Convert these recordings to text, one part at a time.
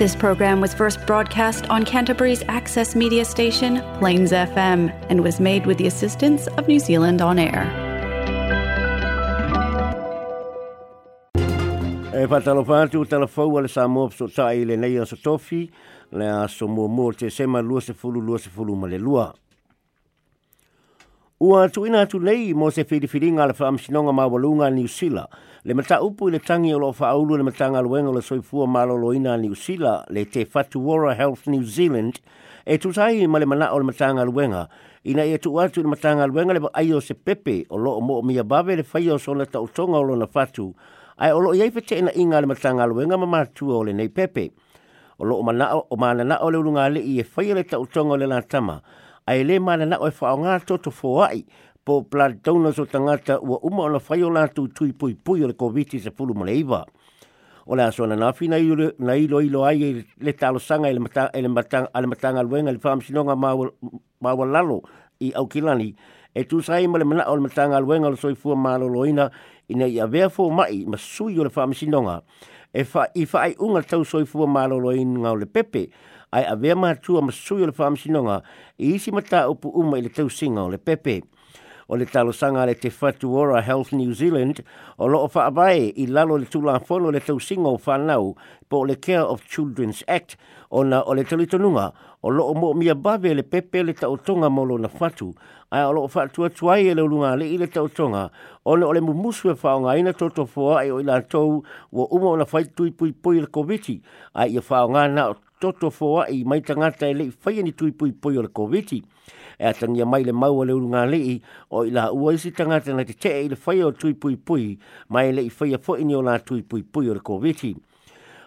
This program was first broadcast on Canterbury's access media station, Plains FM, and was made with the assistance of New Zealand On Air. E whatalo whātu tala whau ale sa mō so tai le nei so tofi le a so mō mō te sema lua se fulu lua se fulu ma le lua. Ua tuina atu nei mo se whiri whiringa le whaamsinonga ma walunga Niusila, le mata upu i le tangi o lo whaaulu le matanga luenga le soifua malolo a Niusila le te Fatuora Health New Zealand e tutai ma le mana o le matanga luenga. Ina e tu atu i le matanga luenga le ai o se pepe o lo o mo o mia bave le whaio sona tautonga o lo na fatu ai o lo iai fete ina inga le matanga luenga ma matua o le nei pepe. O lo o mana o le urunga le i e whaio le tautonga o le lantama ai le mana na o e ngā toto fōai po plan tauna so tangata ua uma ona whai o lātou tui pui pui o le COVID se pulu male iwa. O le aso na whina na ilo ilo ai le talo sanga ele matanga, ele matanga, ele matanga luenga le whaamsinonga mawa lalo i au kilani. E tu sai ma le mana o le matanga luenga le soifua malolo ina ina i a vea fo mai ma sui o le whaamsinonga. E fa, i whaai unga tau soifua malolo loina o le pepe ai a vea mātua ma sui o le whaamisinonga i isi mata upu uma i le tau singa o le pepe. O le talo sanga le te Fatuora Health New Zealand o loo whaabae i lalo le tula whono le tau o whanau po le Care of Children's Act o na o le talitonunga o lo mo mia bave le pepe le tau tonga molo na whatu. Ai o loo o whatua tuai e le ulunga le i le tau tonga o le o le mumusu e whaonga ina toto fua ai o ila tau wa uma o na whaitui pui pui le koviti ai i whaonga na toto fōa i mai tangata e le whaia ni tui pui pui le koviti e atangia mai le maua le urunga lei o i la ua isi tangata na te te i le whaia o tui pui pui mai le i a fo ini o la tui pui pui o le koviti.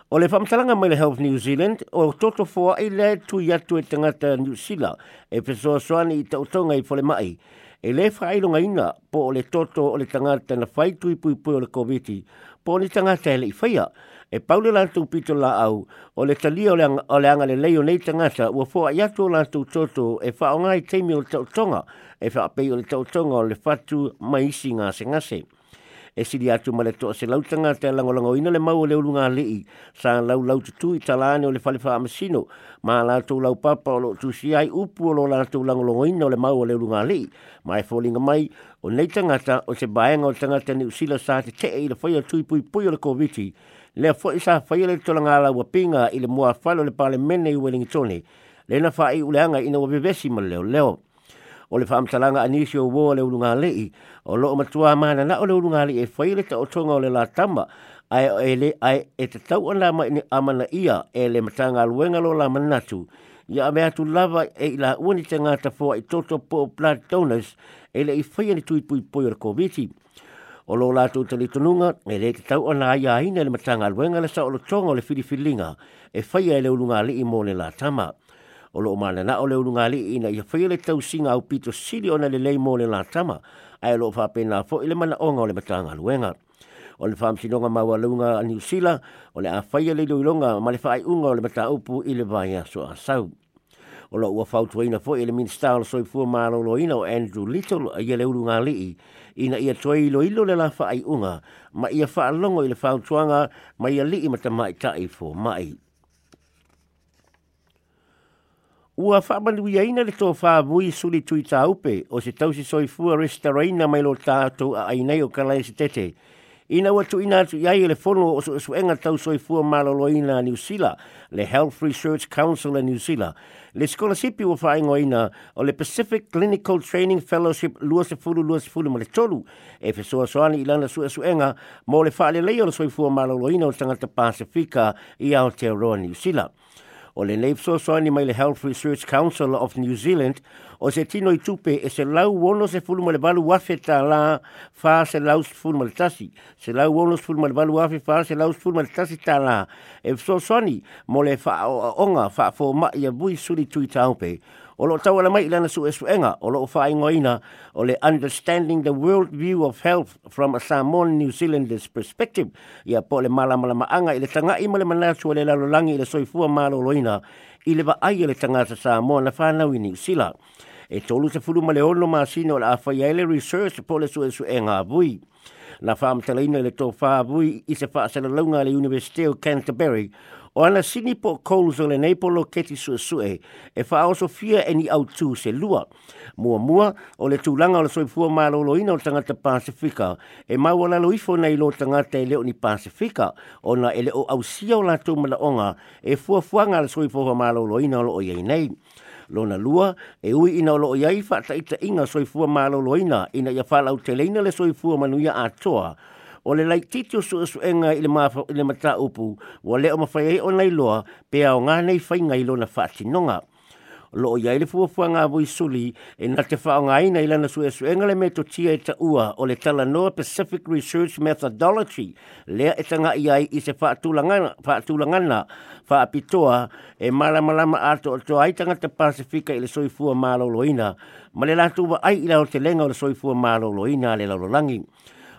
O le whamtalanga mai le Health New Zealand, o toto fōa i le tui atu e tangata New Zealand, e pesoa soani i tautonga i fole mai, e le whailonga ina po o le toto o le tangata na whai tui pui pui o le koviti po tanga le tangata e i whaia, e paule la tu pito la au o le talia o le ang, o le anga le leo nei tangata ua fua i atu lantou tu toto e whaonga i teimi o le tautonga e whaapei o le tautonga o le fatu maisi ngā se ngase. E siri atu ma le toa se lautanga te langolango. Ina le mau le ulunga lii sa lau lau tutu i talane o le fale amasino ma la lau papa o lo tu si ai upu o lo la tu langolongo ina o le mau o le ulunga lii ma e fōlinga mai o nei tangata o se baenga o tangata ni usila sa te te e le whaia tui pui pui o le koviti le fo isa whaia le tolanga ngala wa pinga i le mua whalo le pale mene i Wellington le na fai ule anga ina wabevesi ma leo leo. O le fam talanga anisi o wo le ulunga lei o lo matua mana na o le ulunga lei e fai le ta o tonga o le la tamba. Ai e le ai e te tau ana ma ni amana ia e le matanga luenga lo la manatu. Ia me atu lava e la uni te ngata fo i toto po blood donors e le i fai ni tui pui pui o le COVID. O lo lato tali tununga e le tau ana ia ina le matanga luenga le sa o lo tonga o le filifilinga e whaia e le ulunga li i mōne la tama. O lo mana na o le ulunga li ina i whaia le tau singa au pito sili ona le lei mōne la tama ai lo whapena fo i le mana onga o le matanga luenga. O le wham sinonga maua lunga a New Zealand o le a whaia le luilonga ma le whaai unga o le mata upu i le vai aso a sau. O lo ua whautuaina fo i le minsta o le soifua mālo lo ina o Andrew Little a i le ulunga li i ina ia toi ilo ilo le la fa ai unga, ma ia fa alongo i le fa tuanga, ma ia li i mata mai tai fo mai. Ua fa manu ina le tō fa suri tui tā upe, o se tausi soi fua restaraina mai lo tātou a ainei o kalai se tete, ina wa tu ina atu iai le fono o su suenga tau soi fua malolo ina New Zealand, le Health Research Council a New Zealand, le sipi wa whaingo ina o le Pacific Clinical Training Fellowship lua se fulu lua se fulu ma le tolu, e fe soa soani i lana su enga mo le whaale leo le soi fua malolo ina o tangata Pasifika i Aotearoa New Zealand. O le Leif Sosoani mai le Health Research Council of New Zealand o se tino i tupe e se lau wono se fulu le balu wafe ta la fa se lau se fulu le tasi. Se lau wono se fulu le balu wafe fa se lau se fulu le tasi ta la. E Sosoani mo le fa onga fa fo ma ia bui suri tui taupe o lo tau mai lana su esuenga o lo fa ingoina o le understanding the world view of health from a Samoan New Zealander's perspective. Ia po le mala mala maanga i le tanga i le manatu le lalo langi i le soifua malo loina. I le va ai le tanga sa Samoa na whanau i New Zealand. E tolu se fulu male ono ma sino la fa ile research po le su esuenga vui na fam talaina le fa vui i se sa launga le University of Canterbury O ana sini po kouls o le nei po keti sue e wha sofia fia e ni au tū se lua. Mua mua o le tūlanga o le soifua mālolo ina o tangata Pasifika. E mau o lalo ifo nei lo tangata e leo ni Pasifika. O na ele o au sia o la tūmala onga e fua fuanga le soifua mālolo ina o lo o iei nei. Lona lua e ui ina o loo iai whaata ita inga soifua mālolo ina. Ina ia whalau te leina le soifua manuia atoa o le lai titio su su enga ile ma ile mata upu o le o mafai o nei loa pe o nga nei whai ngai ilo na fati nonga lo ia iai le fu ngā vui suli e na te fa nga ina ile na su le meto tia e ta ua o le tala noa Pacific Research Methodology le e tanga ia i se whaatulangana, tulanga fa e mala mala ato ato to ai tanga te pasifika i le soifua ma lo loina ma le lātua ai ile o te lenga o le soifua fu lo loina le lo langi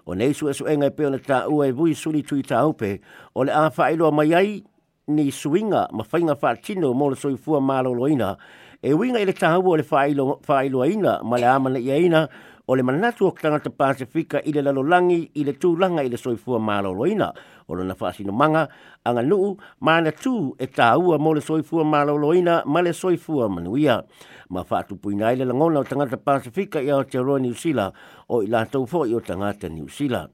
o nei su esu enga pe o le ta ua e vui suli tui ta upe. O le a fa mai ai ni suinga ma whainga fa tino mo le soifua loina e winga i le tahu o le whailo aina ma le amana i aina o le manatu o tangata Pasifika i le lalolangi i le tūlanga i le soifua māloloina o le na whaasino manga anga nuu mana tū e tāua mo le soifua māloloina ma le soifua manuia. Ma whaatu puina i le langona o tangata Pasifika i Aotearoa New Zealand o i lātou fo i o tangata New Zealand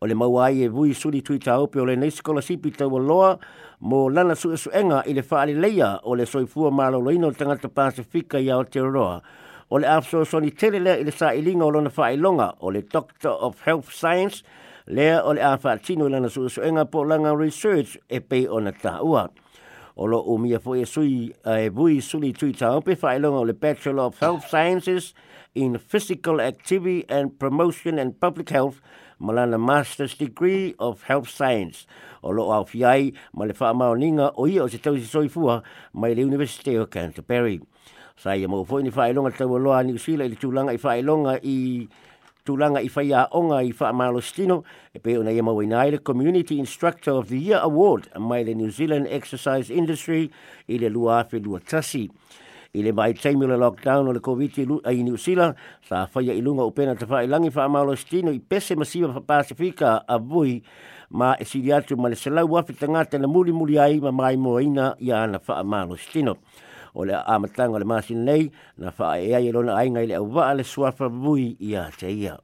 o le mauai e vui suri tui tā ope o le nei skola sipi tau loa mo lana su esu enga i le whaale leia o le soifua malo o tangata Pasifika i Aotearoa. O le afso soni tele lea i le sa ilinga o lona whaai longa o le Doctor of Health Science lea o le awha tino lana su esu enga po langa research e pei o na ta ua. O lo o mia fo e sui e vui suri tui ta ope whaai longa o le Bachelor of Health Sciences in Physical Activity and Promotion and Public Health malana master's degree of health science o lo au fiai ma le wha maoninga o ia o se tau si soifua mai le University of Canterbury. Sai mo foi ni whaelonga tau loa ni usila i tulanga i i longa i tulanga i whaia onga i fai malostino e pe ona yema wina ina Community Instructor of the Year Award mai le New Zealand Exercise Industry i le lua fe lua tasi i le mai taimi le lockdown o le COVID i New Zealand, sa whaia i lunga upena te wha langi wha amalo stino i pese masiva fa Pasifika a vui ma e siri atu ma le selau wafi tangata na muli muli ai ma mai moina i ana wha amalo stino. O le amatanga le masin nei na wha e ai e lona ainga i le au le swafa vui i a te ia.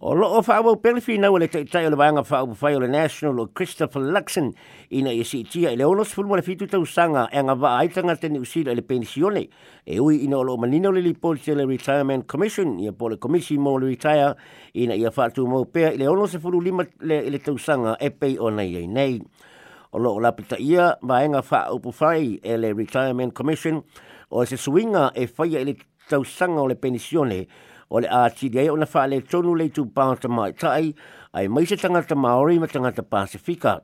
O lo o whaau pelifi na le te tai o le vanga whaau whai o le National o Christopher Luxon ina i si tia i le onos fulma le fitu tau sanga e anga wa aitanga te ni usila le pensione e ui ina o lo manino le lipol le Retirement Commission i a po le komisi mo le retire ina i a whaatu mo pea i le onos fulu lima le, le tau sanga e pei o nei ei nei. O lo o la pita ia wa enga whaau whai e le Retirement Commission o se suinga e whaia i le tau sanga o le pensione o le ATDA o na whaale tonu le tu pāta mai tai, ai mai se tangata Maori ma tangata Pasifika.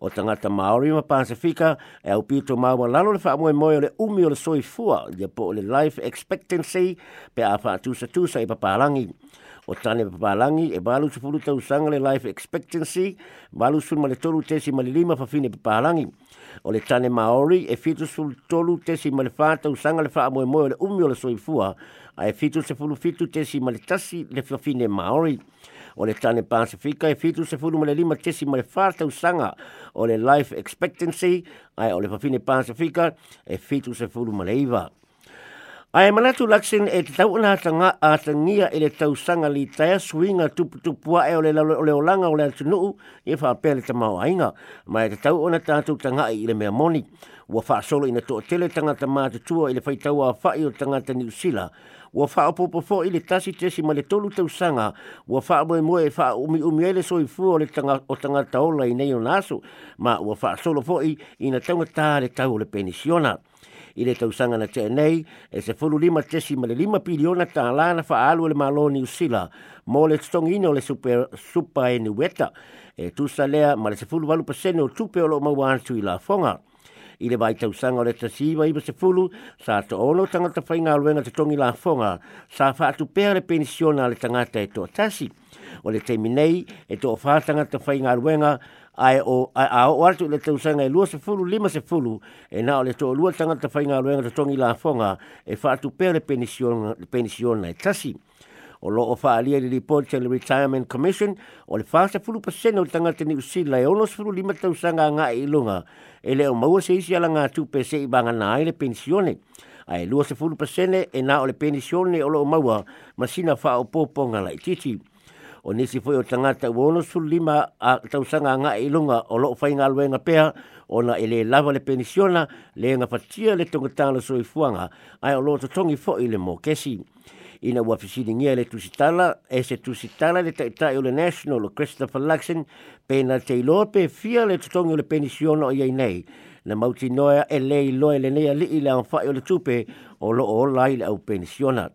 O tangata Maori ma Pasifika, e au pito maua lalo le wha moe moe o le umi o le soi fua, ia po le life expectancy, pe a wha tusa tusa i papalangi. O tane papalangi, e balu se fulu tau sanga le life expectancy, balu sun ma le tolu tesi ma le lima fa fine papalangi. O le tane Maori, e fitu sul tolu tesi ma le wha sanga le wha moe moe o le umi le soi fua, ai fitu se fulu fitu tesi ma le tasi le fafine Maori. O le tane Pasifika e fitu se fulu ma le lima tesi ma le fata usanga o le life expectancy ai o le fafine Pasifika e fitu se fulu ma le iwa. Ai manatu laksin e te tau na tanga a tangia e le tau sanga li taia swinga tupu tupua e o le, o le olanga o le atunuu e wha pele te ainga. Mai te tau ona tātou tanga i le mea moni. Ua wha solo ina tō tele tangata mātutua i le whaitau a whai o tangata New Zealand ua faa popo fo i le tasi tesi ma le tolu tau sanga, ua faa moe moe e faa umi umi ele soi fu o le tanga, o tanga taola i nei o naso, ma ua faa solo fo i ina taunga tā le tau le penisiona. I le tausanga na te nei, e se fulu lima tesi ma le lima piliona tā lana faa alu le malo ni usila, mo le stongino le super, super e ni weta, e tusa lea ma le se fulu walu pasene o tupe o lo mawantu i la fonga. I le vai tau o le tasiwa i se fulu, sa to ono tangata whainga aluenga te tongi la fonga, sa whaatu pēr le pensiona le tangata e to tasi. O le teimi nei, e to whaatanga te whainga aluenga, ai o a o atu le tau sanga e lua se fulu, lima se fulu, e na o le to lua tangata whainga aluenga te tongi la fonga, e whaatu pēr le pensiona, le pensiona e tasi. O lo o whaalia li report to the Retirement Commission o le whaasa fulu pasena o tangata ni usila e ono sfuru lima tau sanga ngā i lunga. E le o maua se isi ala ngā tupe se i banga nā le pensione ai lua se fulu pasene e nā o le pensione o lo o maua masina wha o pōponga lai titi o nisi foi o tangata o ono sfuru lima a tau sanga ngā i lunga o lo o whainga aluenga pēha ona ele lava le penisiona le fatia le tongatala so i fuanga ai o lo to tongi fo ile mo kesi ina wa fisini ngia le tusitala e se tusitala le taita o le national o Christopher Luxon pe na te pe fia le tongi le penisiona o iei nei. Na mauti noa e le i loe le nea li i le anwhai o le tupe o lo o lai le au penisiona.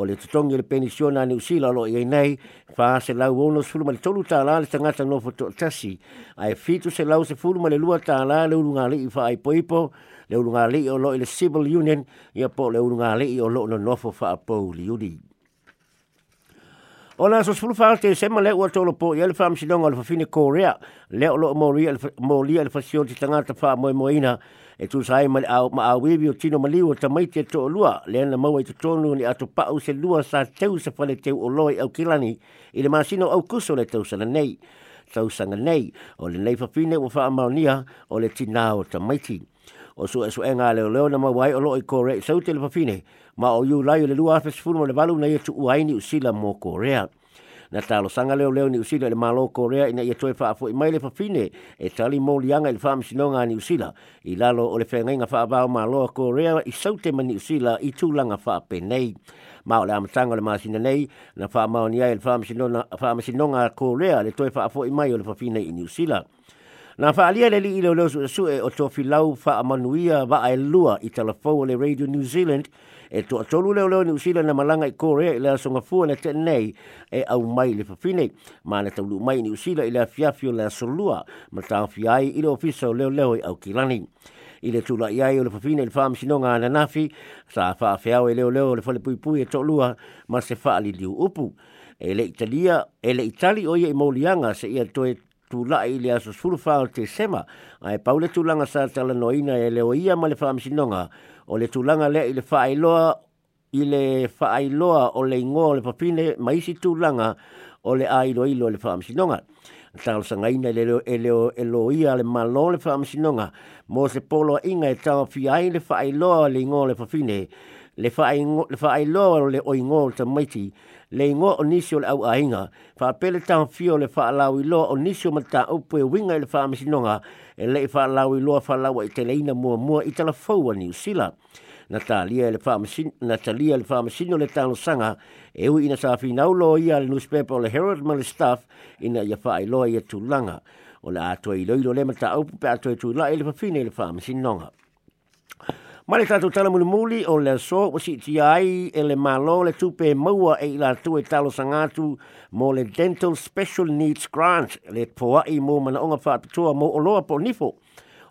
O le tutongi le penisiona ni usila lo i nei, wha se lau ono sulu ma le tolu tā la le tangata no foto tasi, ai fitu se lau se fulu ma le lua tā la le urunga li wha ai poipo, le urunga li o lo i le civil union, ia po le urunga li o lo no nofo wha a pou li uri. O la so sulu fal te sema le ua po ia le fam sinonga le fafine Korea le o lo mo ria mo ria le fasio ti tangata fa mo moina e tu sai ma au ma au wi o tino mali o tamai te to lua. Le na mau i te tonu ni atu pa se lua sa teu se fale teu o loi au kilani. I le masino au kuso le teu sana nei. Tau sanga nei. O le nei fafine o fa amaunia o le tina o tamaiti. O su su enga le leo na mawai o lo i kore sau te le fafine ma o yu lai o le lua afes mo le valu na ia tu uaini usila mo korea na talo sanga leo leo ni usila le malo korea ina ia toe faa i mai le fafine e tali mo lianga i le faa msinonga ni usila. I lalo o le whenga faa bao malo korea i saute mani usila i tūlanga faa penei ma o le amatanga le masina nei na faa mao ai le faa msinonga korea le toe faa i mai o le fafine i ni usila. Na whaalia le li ilo leo su e o tō filau wha amanuia wa ai lua i talafou le Radio New Zealand e to tolu leo leo ni usila na malanga i Korea i le asonga fua na te nei e au mai le fafine. Ma na taulu mai ni usila i le afiafio le asolua ma ta fiai i le ofisa o leo leo i au kilani. I le tula i ai o le fafine i le whaam sinonga ana nafi sa wha fiao e leo leo le fale pui pui e tolua ma se wha li liu upu. E le Italia, e le Itali o ia i maulianga se ia toe tula i le aso sulu whao te sema, ai paule tulanga sa tala noina e leo ia ma le whaamisinonga, o le tulanga le i le whaailoa i le whaailoa o le ingoa o le papine maisi tulanga o le ailo ilo le whaamisinonga. Talo sa ngaina le leo e leo e lo ia le malo le whaamisinonga, mo se polo inga e tau fiai le whaailoa le ingoa le papine, le o le oingoa o le maiti, le ingo o o le au ainga, fa pele tau fio le fa lau i loa o nisi o mata upu e winga le fa amasinonga, e le fa lau i loa fa lau i te leina mua mua i tala fau a New Zealand. Na ta lia le fa amasin, na ta lia le fa amasino le tano sanga, e ui ina sa fi nau loa ia le newspaper o le Herald ma le staff, ina ia fa i loa ia tūlanga. O le atua i loilo le mata upu pe atua i tūla e le fa fine le fa Ma le tatu tala muli muli o le so o si ti ai e le malo le tupe maua e la tu e talo sangatu mo le Dental Special Needs Grant le poa i mo mana onga wha tua mo o loa po nifo.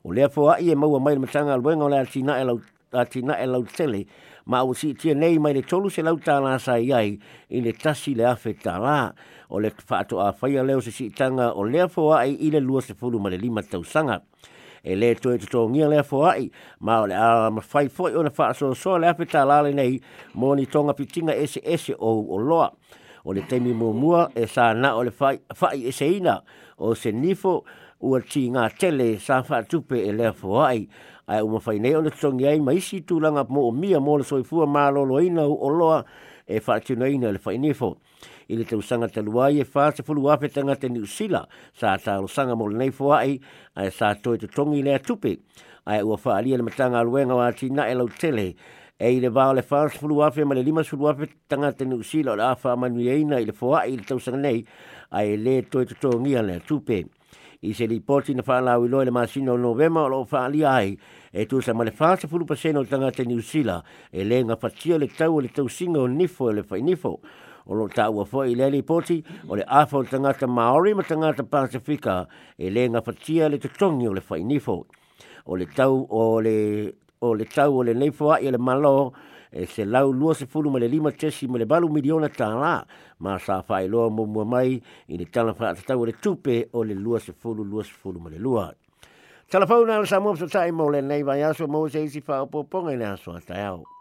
O le poa i e maua mai le matanga al o le atina e lau, atina e lau tele ma o si tia nei mai le tolu se lau tāna sa iai ai i le tasi le afe tāla o le whaato a whaia leo se si tanga o le poa i i le lua se fulu ma le lima tausanga. sanga e le to to to ngia le fo ai. Ma le a ma fai fo o na fa so so le apita la le nei. Mo ni tonga pitinga ese ese o o loa. O le temi mua e sa na o le fai fai ese ina. O se nifo ua ti ngā tele sa fa tupe e le fo ai. Uma fai nei o le tongi ai ma isi tu langa mo o mia mo le soifua ma lo lo ina o loa e fa tino ina le fai nifo i le tausanga taluai e wha se fulu ape tanga te ni usila sa talo sanga mo nei fua ai ai sa toi te tongi le atupe ai ua wha alia le matanga aluenga wa ti na e e i le vao le wha se fulu ape ma le lima fulu ape tanga te ni usila o le awha manu eina i le fua ai le tausanga nei. Ai le toi te tongi le atupe i se ripoti na wha lau iloe le masino novema o lo wha alia ai e tu sa ma le wha se fulu paseno tanga te ni usila e le nga fatia le tau le tausinga o nifo e le wha nifo o lo ta ua foi le li poti o le afa o tangata Maori ma tangata Pasifika e le nga fatia le tutongi o le fai nifo. O le tau o le o le tau o le neifo a i le malo e se lau lua se fulu ma le lima tesi ma le balu miliona ta la ma sa fai loa mo mua mai i le tala fa tau o le tupe o le lua se fulu lua se fulu ma le lua. Sa mo sa tai mo le nei vai mo se isi fa o poponga i le aso au.